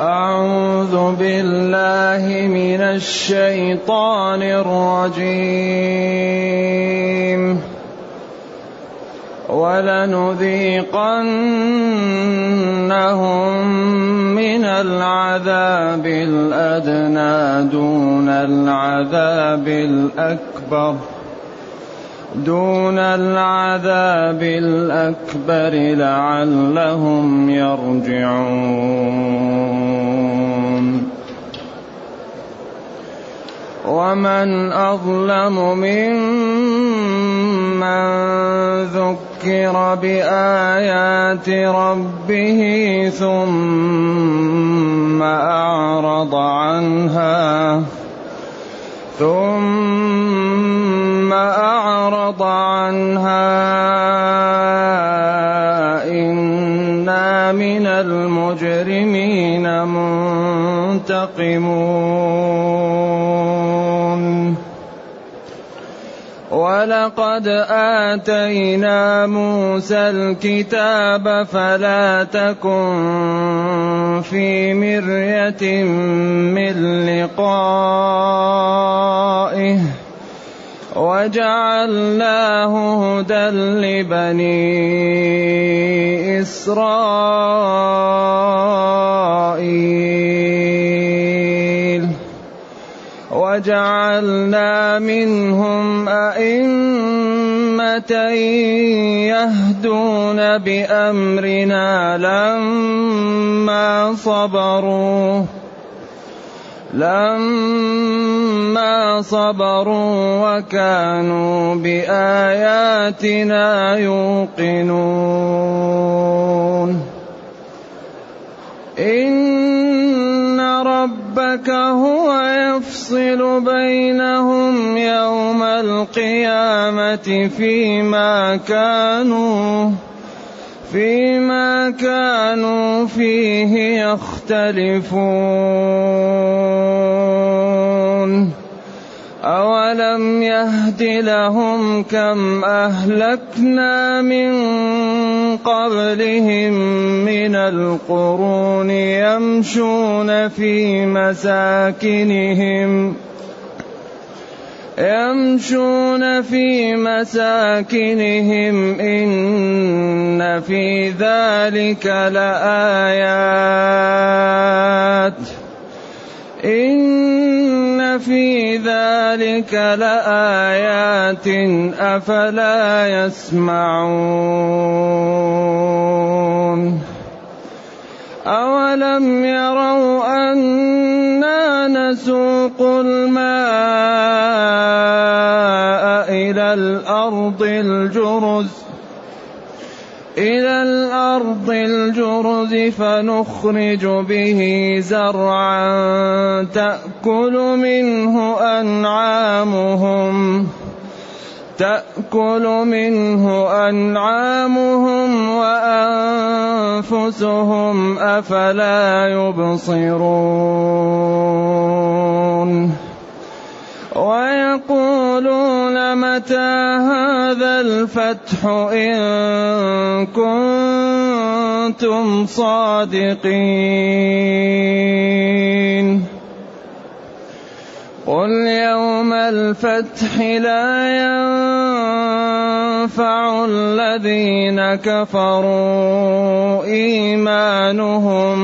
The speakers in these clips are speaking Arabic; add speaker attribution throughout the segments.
Speaker 1: أعوذ بالله من الشيطان الرجيم. ولنذيقنهم من العذاب الأدنى دون العذاب الأكبر. دون العذاب الأكبر لعلهم يرجعون. ومن أظلم ممن ذكر بآيات ربه ثم أعرض عنها ثم أعرض عنها إنا من المجرمين منتقمون. ولقد آتينا موسى الكتاب فلا تكن في مرية من لقائه وجعلناه هدى لبني إسرائيل. وجعلنا منهم أئمة يهدون بأمرنا لما صبروا لما صبروا وكانوا بآياتنا يوقنون. إن ربك هو يفصل بينهم يوم القيامة فيما كانوا فيما كانوا فيه يختلفون. أولم يهد لهم كم أهلكنا من قبلهم من القرون يمشون في مساكنهم ۖ يمشون في مساكنهم إن في ذلك لآيات إن في ذلك لآيات أفلا يسمعون أولم يروا أنا نسوق الماء إلى الأرض الجرز إلى الأرض الجرز فنخرج به زرعا تأكل منه أنعامهم. تأكل منه أنعامهم وأنفسهم أفلا يبصرون. ويقولون متى هذا الفتح إن كنتم صادقين؟ قل يوم الفتح لا ينفع الذين كفروا إيمانهم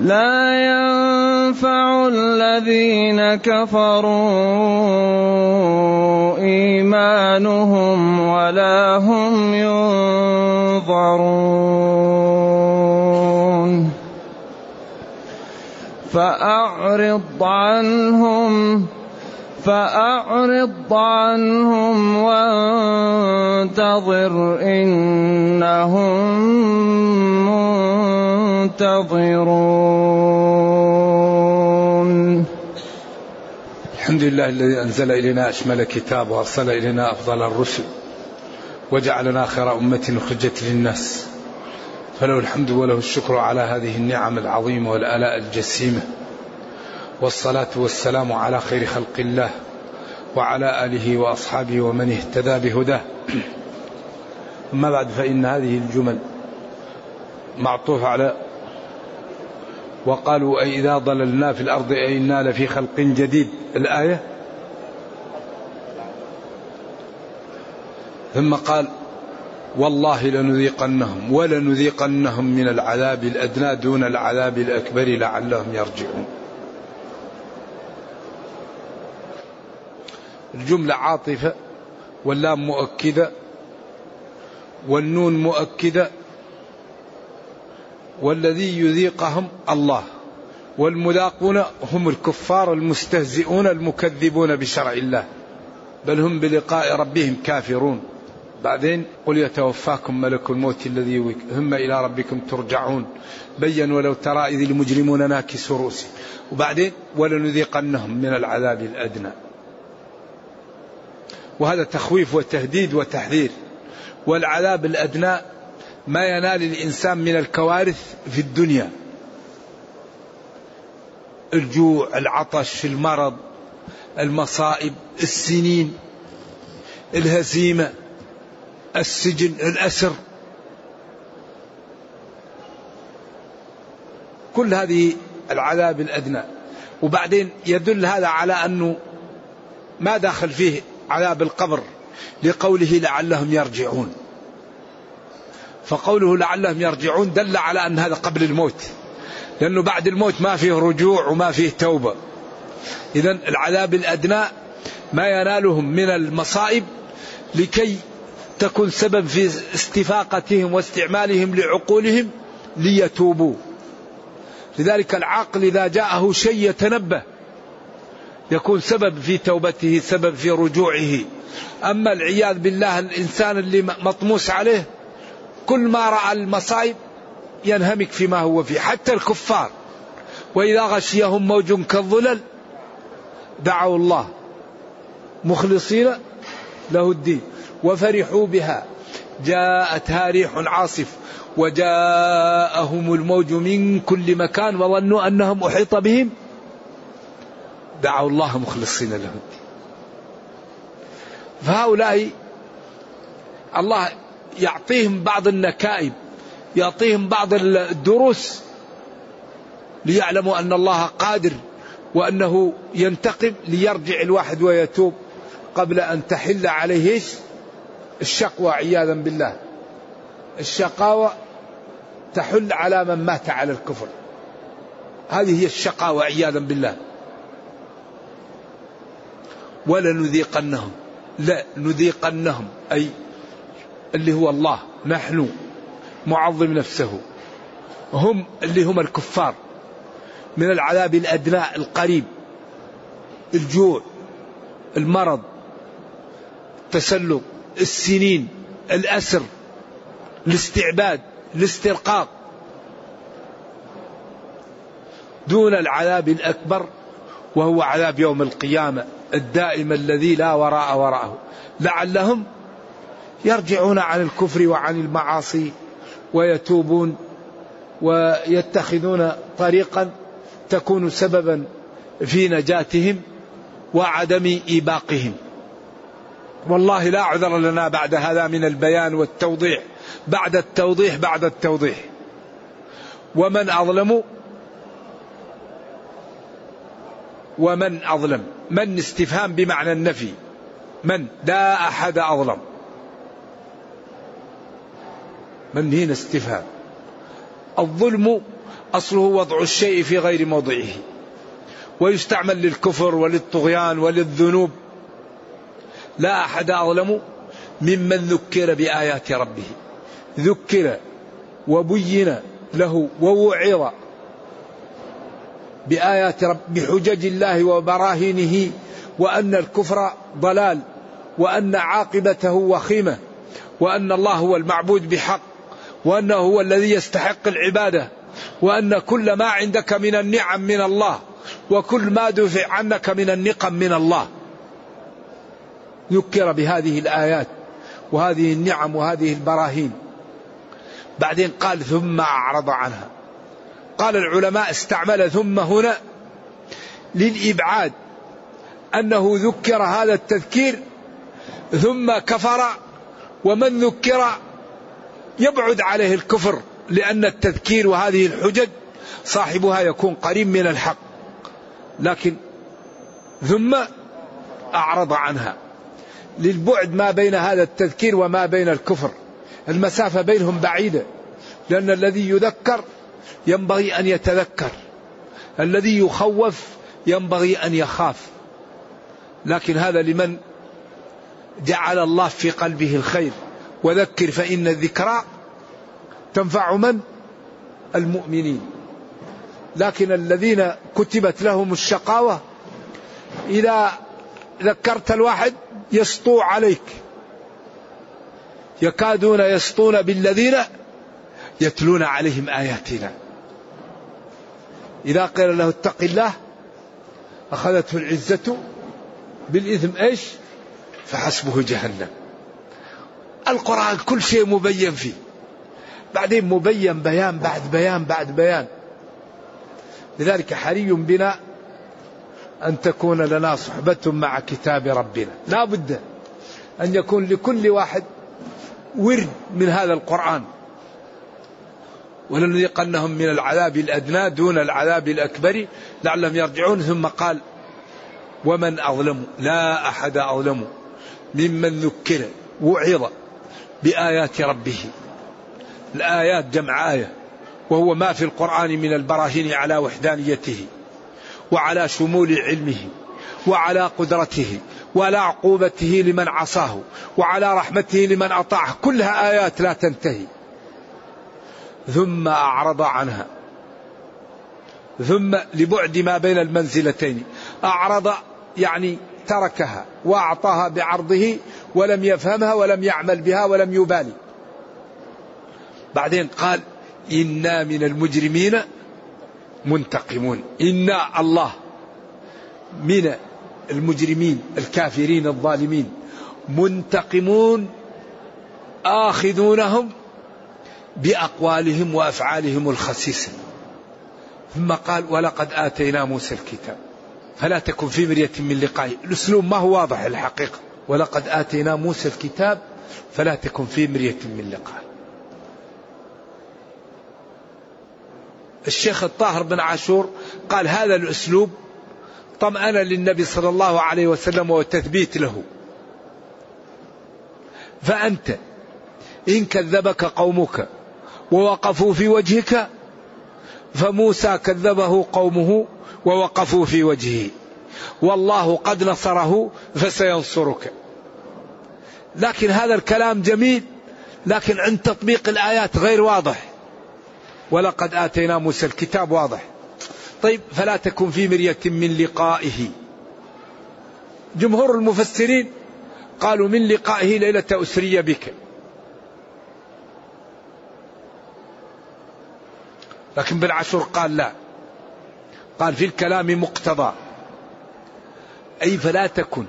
Speaker 1: لا ينفع الذين كفروا إيمانهم ولا هم ينظرون. فأعرض عنهم فأعرض عنهم وانتظر إنهم منتظرون
Speaker 2: الحمد لله الذي أنزل إلينا أشمل كتاب وأرسل إلينا أفضل الرسل وجعلنا خير أمة أخرجت للناس. فله الحمد وله الشكر على هذه النعم العظيمة والآلاء الجسيمة. والصلاة والسلام على خير خلق الله وعلى آله وأصحابه ومن اهتدى بهداه. أما بعد فإن هذه الجمل معطوفة على وقالوا أئذا ضللنا في الأرض أئنا لفي خلق جديد. الآية؟ ثم قال والله لنذيقنهم ولنذيقنهم من العذاب الأدنى دون العذاب الأكبر لعلهم يرجعون. الجملة عاطفة واللام مؤكدة والنون مؤكدة والذي يذيقهم الله. والملاقون هم الكفار المستهزئون المكذبون بشرع الله. بل هم بلقاء ربهم كافرون. بعدين قل يتوفاكم ملك الموت الذي هم إلى ربكم ترجعون. بين ولو ترى إذ المجرمون ناكس رؤوسهم وبعدين ولنذيقنهم من العذاب الأدنى. وهذا تخويف وتهديد وتحذير. والعذاب الأدنى ما ينال الإنسان من الكوارث في الدنيا. الجوع العطش المرض المصائب السنين الهزيمة السجن الأسر. كل هذه العذاب الأدنى. وبعدين يدل هذا على أنه ما داخل فيه عذاب القبر لقوله لعلهم يرجعون. فقوله لعلهم يرجعون دل على أن هذا قبل الموت. لأنه بعد الموت ما فيه رجوع وما فيه توبة. إذا العذاب الأدنى ما ينالهم من المصائب لكي تكون سبب في استفاقتهم واستعمالهم لعقولهم ليتوبوا. لذلك العقل إذا جاءه شيء يتنبه يكون سبب في توبته سبب في رجوعه. أما العياذ بالله الإنسان اللي مطموس عليه كل ما رأى المصائب ينهمك فيما هو فيه حتى الكفار. وإذا غشيهم موج كالظلل دعوا الله مخلصين له الدين وفرحوا بها. جاءتها ريح عاصف وجاءهم الموج من كل مكان وظنوا أنهم أحيط بهم. دعوا الله مخلصين له الدين. فهؤلاء الله يعطيهم بعض النكائب يعطيهم بعض الدروس ليعلموا أن الله قادر وأنه ينتقم ليرجع الواحد ويتوب قبل أن تحل عليه؟ الشقوى عياذا بالله. الشقاوة تحل على من مات على الكفر. هذه هي الشقاوة عياذا بالله. ولنذيقنهم لا نذيقنهم أي اللي هو الله نحن معظم نفسه. هم اللي هم الكفار من العذاب الأدنى القريب. الجوع المرض التسلط السنين الأسر الاستعباد الاسترقاق. دون العذاب الأكبر وهو عذاب يوم القيامة الدائم الذي لا وراء وراءه. لعلهم يرجعون عن الكفر وعن المعاصي ويتوبون ويتخذون طريقا تكون سببا في نجاتهم وعدم إيباقهم. والله لا عذر لنا بعد هذا من البيان والتوضيح بعد التوضيح بعد التوضيح. ومن أظلم ومن أظلم من استفهام بمعنى النفي من لا أحد أظلم من هنا استفهام. الظلم أصله وضع الشيء في غير موضعه. ويستعمل للكفر وللطغيان وللذنوب. لا أحد أظلم ممن ذكر بآيات ربه. ذكر وبين له ووعظ بآيات رب بحجج الله وبراهينه وأن الكفر ضلال وأن عاقبته وخيمة وأن الله هو المعبود بحق وأنه هو الذي يستحق العبادة. وأن كل ما عندك من النعم من الله وكل ما دفع عنك من النقم من الله. ذكر بهذه الآيات وهذه النعم وهذه البراهين. بعدين قال ثم أعرض عنها. قال العلماء استعمل ثم هنا للإبعاد. أنه ذكر هذا التذكير ثم كفر ومن ذكر يبعد عليه الكفر لأن التذكير وهذه الحجج صاحبها يكون قريب من الحق. لكن ثم أعرض عنها. للبعد ما بين هذا التذكير وما بين الكفر. المسافة بينهم بعيدة. لأن الذي يذكر ينبغي أن يتذكر. الذي يخوف ينبغي أن يخاف. لكن هذا لمن جعل الله في قلبه الخير. وذكر فإن الذكرى تنفع من؟ المؤمنين. لكن الذين كتبت لهم الشقاوة إذا ذكرت الواحد يسطو عليك. يكادون يسطون بالذين يتلون عليهم آياتنا. إذا قيل له اتق الله أخذته العزة بالإثم إيش؟ فحسبه جهنم. القرآن كل شيء مبين فيه. بعدين مبين بيان بعد بيان بعد بيان. لذلك حري بنا أن تكون لنا صحبة مع كتاب ربنا. لا بد أن يكون لكل واحد ورد من هذا القرآن. ولنذيقنهم من العذاب الأدنى دون العذاب الأكبر لعلهم يرجعون. ثم قال ومن أظلم؟ لا أحد أظلم ممن ذكر وعظ بآيات ربه. الآيات جمع آية وهو ما في القرآن من البراهين على وحدانيته وعلى شمول علمه وعلى قدرته وعلى عقوبته لمن عصاه وعلى رحمته لمن أطاعه. كلها آيات لا تنتهي. ثم أعرض عنها. ثم لبعد ما بين المنزلتين. أعرض يعني تركها وأعطاها بعرضه ولم يفهمها ولم يعمل بها ولم يبالي. بعدين قال إنا من المجرمين منتقمون. إنا الله من المجرمين الكافرين الظالمين منتقمون آخذونهم بأقوالهم وأفعالهم الخسيسة. ثم قال ولقد آتينا موسى الكتاب. فلا تكن في مرية من لقائه الأسلوب ما هو واضح الحقيقة. ولقد آتينا موسى الكتاب فلا تكن في مرية من لقائه الشيخ الطاهر بن عاشور قال هذا الأسلوب طمأنة للنبي صلى الله عليه وسلم وتثبيت له. فأنت إن كذبك قومك ووقفوا في وجهك فموسى كذبه قومه ووقفوا في وجهه. والله قد نصره فسينصرك. لكن هذا الكلام جميل لكن عند تطبيق الآيات غير واضح. ولقد آتينا موسى الكتاب واضح. طيب فلا تكن في مرية من لقائه. جمهور المفسرين قالوا من لقائه ليلة أسري بك. لكن بالعشر قال لا. قال في الكلام مقتضى. أي فلا تكن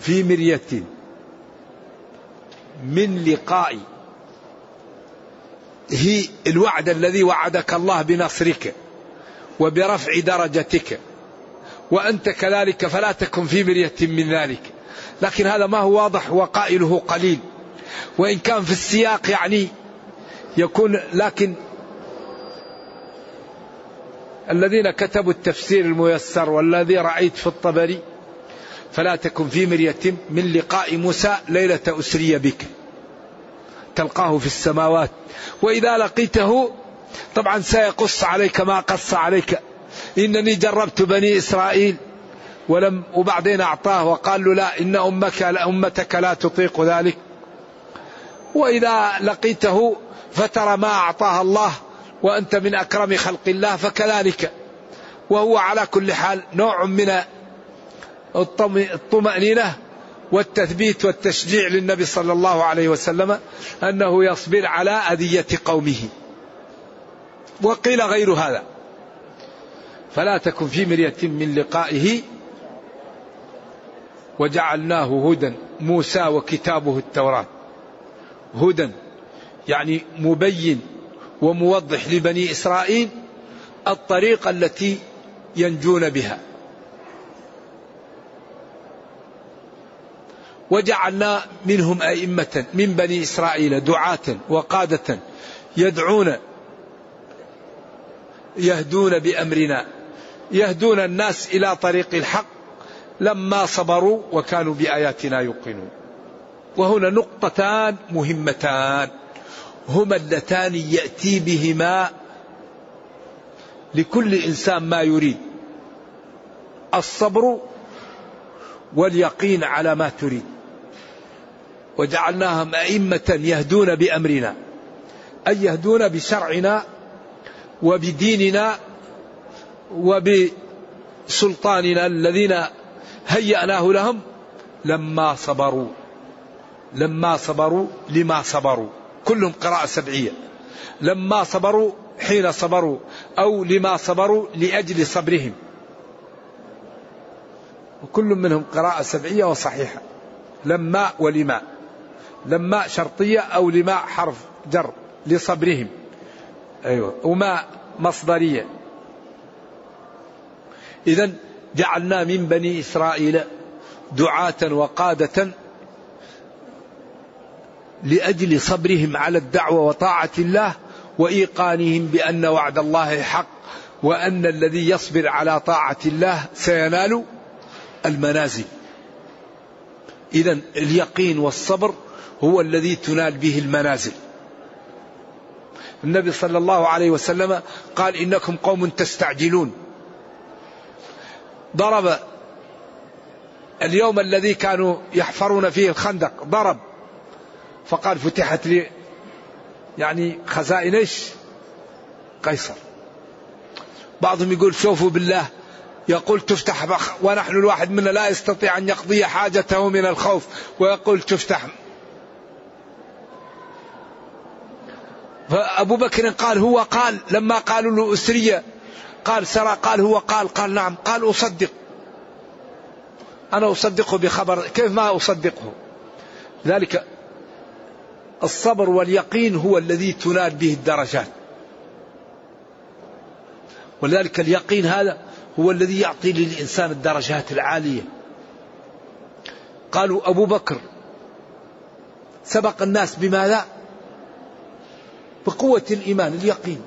Speaker 2: في مرية من لقاء. هي الوعد الذي وعدك الله بنصرك وبرفع درجتك. وأنت كذلك فلا تكن في مرية من ذلك. لكن هذا ما هو واضح وقائله قليل. وإن كان في السياق يعني يكون لكن الذين كتبوا التفسير الميسر والذي رأيت في الطبري فلا تكن في مرية من لقاء موسى ليلة أسري بك. تلقاه في السماوات. وإذا لقيته طبعا سيقص عليك ما قص عليك. إنني جربت بني إسرائيل ولم وبعدين أعطاه وقال له لا إن أمك أمتك لا تطيق ذلك. وإذا لقيته فترى ما أعطاها الله وأنت من أكرم خلق الله فكذلك. وهو على كل حال نوع من الطمأنينة والتثبيت والتشجيع للنبي صلى الله عليه وسلم أنه يصبر على أذية قومه. وقيل غير هذا. فلا تكن في مرية من لقائه. وجعلناه هدى موسى وكتابه التوراة. هدى يعني مبين وموضح لبني إسرائيل الطريقة التي ينجون بها. وجعلنا منهم أئمة من بني إسرائيل دعاة وقادة يدعون يهدون بأمرنا يهدون الناس إلى طريق الحق لما صبروا وكانوا بآياتنا يوقنون. وهنا نقطتان مهمتان. هما اللتان يأتي بهما لكل إنسان ما يريد. الصبر واليقين على ما تريد. وجعلناهم أئمة يهدون بأمرنا أي يهدون بشرعنا وبديننا وبسلطاننا الذين هيأناه لهم لما صبروا لما صبروا لما صبروا. كلهم قراءة سبعية. لما صبروا حين صبروا أو لما صبروا لأجل صبرهم. وكل منهم قراءة سبعية وصحيحة. لما ولما. لما شرطية أو لما حرف جر لصبرهم. أيوة. وما مصدرية. إذا جعلنا من بني إسرائيل دعاة وقادة لأجل صبرهم على الدعوة وطاعة الله وإيقانهم بأن وعد الله حق وأن الذي يصبر على طاعة الله سينال المنازل. إذا اليقين والصبر هو الذي تنال به المنازل. النبي صلى الله عليه وسلم قال إنكم قوم تستعجلون. ضرب اليوم الذي كانوا يحفرون فيه الخندق ضرب. فقال فتحت لي يعني خزائن إيش؟ قيصر. بعضهم يقول شوفوا بالله يقول تفتح ونحن الواحد منا لا يستطيع أن يقضي حاجته من الخوف ويقول تفتح. فأبو بكر قال هو قال لما قالوا له أسرية قال سرى قال هو قال قال نعم قال أصدق. أنا أصدقه بخبر كيف ما أصدقه؟ ذلك الصبر واليقين هو الذي تنال به الدرجات. ولذلك اليقين هذا هو الذي يعطي للإنسان الدرجات العالية. قالوا أبو بكر سبق الناس بماذا؟ بقوة الإيمان اليقين.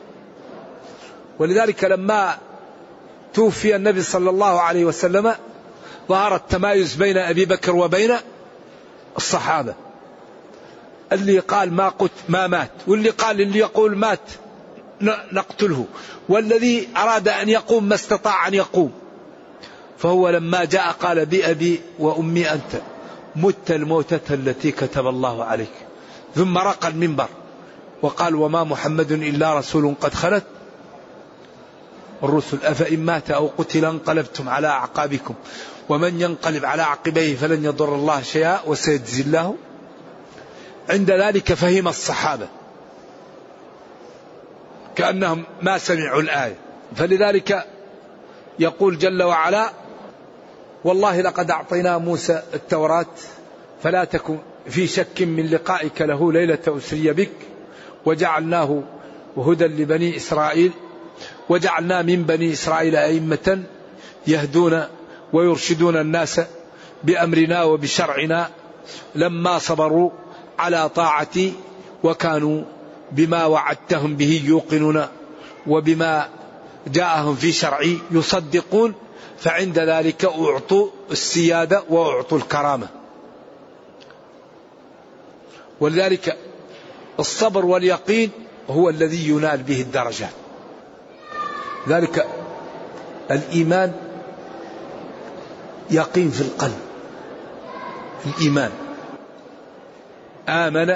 Speaker 2: ولذلك لما توفي النبي صلى الله عليه وسلم ظهر التمايز بين أبي بكر وبين الصحابة. اللي قال ما قت ما مات واللي قال اللي يقول مات نقتله. والذي أراد أن يقوم ما استطاع أن يقوم. فهو لما جاء قال بأبي وأمي أنت مت الموتة التي كتب الله عليك. ثم رقى المنبر وقال وما محمد إلا رسول قد خلت. الرسل أفإن مات أو قتل انقلبتم على أعقابكم. ومن ينقلب على عقبيه فلن يضر الله شيئا وسيجزي الله عند ذلك فهم الصحابة. كأنهم ما سمعوا الآية. فلذلك يقول جل وعلا والله لقد أعطينا موسى التوراة فلا تكن في شك من لقائك له ليلة أسري بك وجعلناه هدى لبني إسرائيل وجعلنا من بني إسرائيل أئمة يهدون ويرشدون الناس بأمرنا وبشرعنا. لما صبروا على طاعتي وكانوا بما وعدتهم به يوقنون وبما جاءهم في شرعي يصدقون فعند ذلك أعطوا السيادة وأعطوا الكرامة. ولذلك الصبر واليقين هو الذي ينال به الدرجات. ذلك الإيمان يقين في القلب. الإيمان. آمن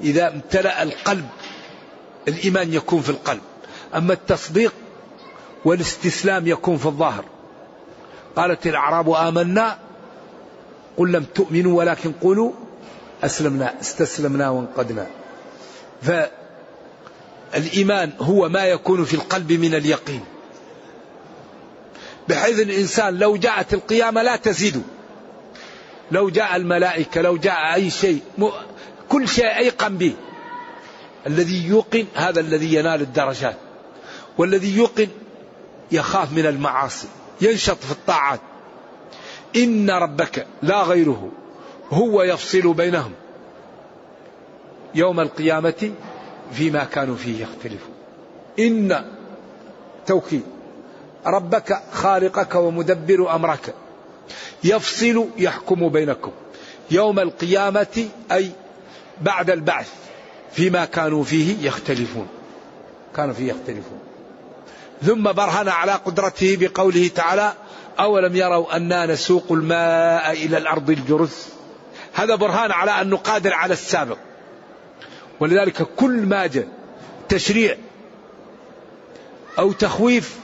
Speaker 2: إذا امتلأ القلب الإيمان يكون في القلب. أما التصديق والاستسلام يكون في الظاهر. قالت الأعراب آمنا قل لم تؤمنوا ولكن قولوا أسلمنا استسلمنا وانقدنا فالإيمان هو ما يكون في القلب من اليقين. بحيث الإنسان لو جاءت القيامة لا تزيد. لو جاء الملائكة لو جاء أي شيء كل شيء أيقن به. الذي يوقن هذا الذي ينال الدرجات. والذي يوقن يخاف من المعاصي ينشط في الطاعات. إن ربك لا غيره هو يفصل بينهم. يوم القيامة فيما كانوا فيه يختلفون. إن التوكيد ربك خالقك ومدبر أمرك. يفصل يحكم بينكم يوم القيامة أي بعد البعث فيما كانوا فيه يختلفون. كانوا فيه يختلفون. ثم برهن على قدرته بقوله تعالى أولم يروا أنا نسوق الماء إلى الأرض الجرز؟ هذا برهان على أنه قادر على السابق. ولذلك كل ما جاء تشريع أو تخويف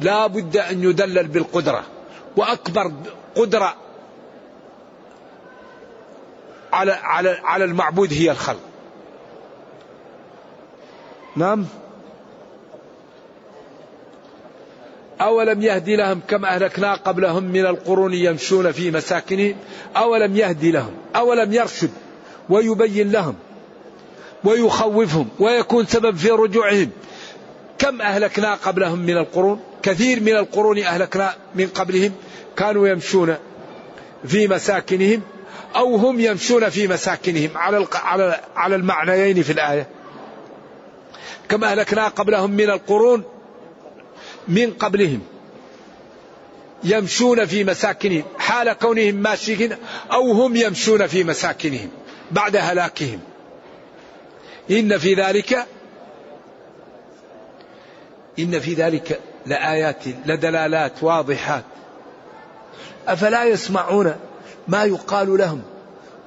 Speaker 2: لا بد أن يدلل بالقدرة. وأكبر قدرة على على على المعبود هي الخلق. نعم. أولم يهدي لهم كم أهلكنا قبلهم من القرون يمشون في مساكنهم أولم يهدي لهم أولم يرشد ويبين لهم ويخوفهم ويكون سبب في رجوعهم كم أهلكنا قبلهم من القرون كثير من القرون أهلكنا من قبلهم كانوا يمشون في مساكنهم أو هم يمشون في مساكنهم. على على على المعنيين في الآية. كم أهلكنا قبلهم من القرون من قبلهم يمشون في مساكنهم. حال كونهم ماشيين أو هم يمشون في مساكنهم بعد هلاكهم. إن في ذلك إن في ذلك لآيات لدلالات واضحات أفلا يسمعون ما يقال لهم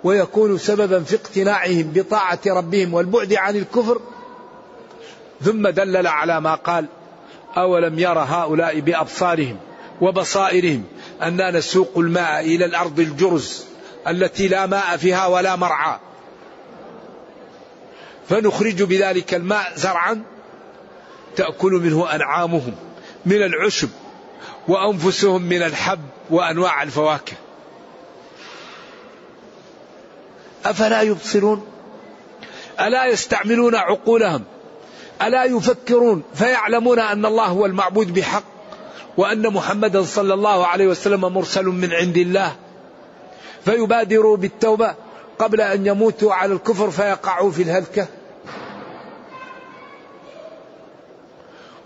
Speaker 2: ويكون سببا في اقتناعهم بطاعة ربهم والبعد عن الكفر؟ ثم دلل على ما قال أولم ير هؤلاء بأبصارهم وبصائرهم أننا نسوق الماء إلى الأرض الجرز التي لا ماء فيها ولا مرعى؟ فنخرج بذلك الماء زرعا تأكل منه أنعامهم. من العشب وأنفسهم من الحب وأنواع الفواكه. أفلا يبصرون؟ ألا يستعملون عقولهم؟ ألا يفكرون؟ فيعلمون أن الله هو المعبود بحق وأن محمدا صلى الله عليه وسلم مرسل من عند الله. فيبادروا بالتوبة قبل أن يموتوا على الكفر فيقعوا في الهلكة.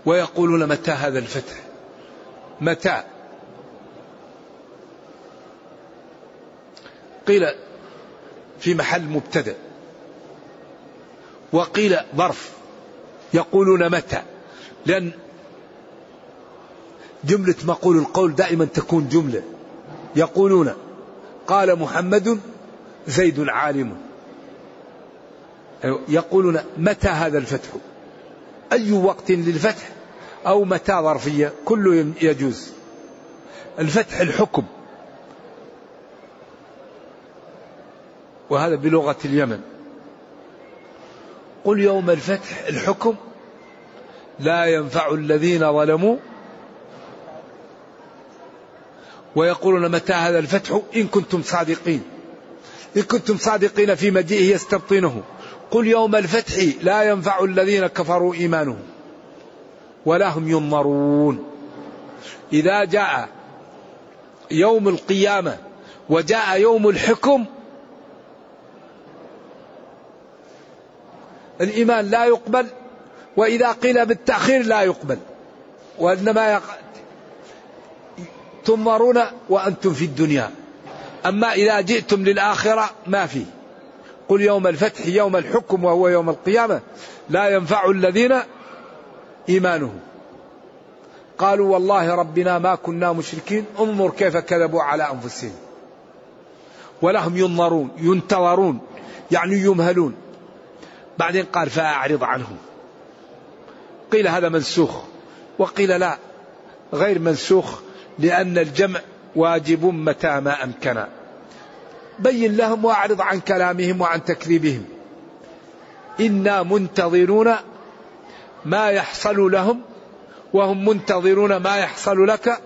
Speaker 2: ويقولون متى هذا الفتح؟ متى؟ قيل في محل مبتدأ. وقيل ظرف. يقولون متى؟ لأن جملة مقول القول دائما تكون جملة. يقولون قال محمد زيد عالم يقولون متى هذا الفتح؟ أي وقت للفتح؟ أو متى ظرفية كله يجوز. الفتح الحكم. وهذا بلغة اليمن. قل يوم الفتح الحكم لا ينفع الذين ظلموا. ويقولون متى هذا الفتح؟ إن كنتم صادقين. إن كنتم صادقين في مجيئه يستبطنه. قل يوم الفتح لا ينفع الذين كفروا إيمانهم. ولا هم ينظرون. إذا جاء يوم القيامة وجاء يوم الحكم الإيمان لا يقبل وإذا قيل بالتأخير لا يقبل. وإنما يق... تنظرون وأنتم في الدنيا. أما إذا جئتم للآخرة ما في. قل يوم الفتح يوم الحكم وهو يوم القيامة. لا ينفع الذين إيمانهم قالوا والله ربنا ما كنا مشركين انظر كيف كذبوا على أنفسهم. ولهم ينظرون ينتظرون يعني يمهلون. بعدين قال فأعرض عنهم. قيل هذا منسوخ وقيل لا غير منسوخ لأن الجمع واجب متى ما أمكن. بين لهم وأعرض عن كلامهم وعن تكذيبهم. إنا منتظرون ما يحصل لهم وهم منتظرون ما يحصل لك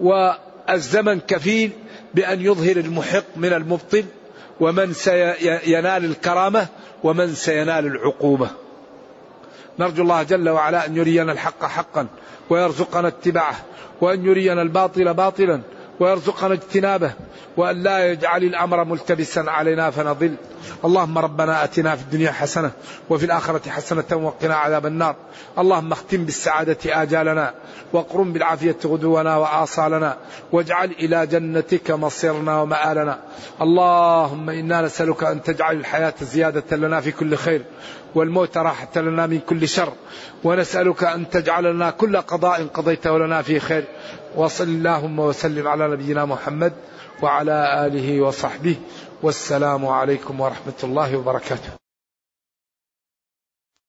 Speaker 2: والزمن كفيل بأن يظهر المحق من المبطل ومن سينال الكرامة ومن سينال العقوبة. نرجو الله جل وعلا أن يرينا الحق حقا ويرزقنا اتباعه وأن يرينا الباطل باطلا ويرزقنا اجتنابه وأن لا يجعل الأمر ملتبسا علينا فنضل. اللهم ربنا أتنا في الدنيا حسنة وفي الآخرة حسنة وقنا عذاب النار. اللهم اختم بالسعادة آجالنا واقرم بالعافية غدونا وآصالنا واجعل إلى جنتك مصيرنا ومآلنا. اللهم إنا نسألك أن تجعل الحياة زيادة لنا في كل خير. والموت راحة لنا من كل شر. ونسألك أن تجعل لنا كل قضاء قضيته لنا في خير. وصل اللهم وسلم على نبينا محمد وعلى آله وصحبه. والسلام عليكم ورحمة الله وبركاته.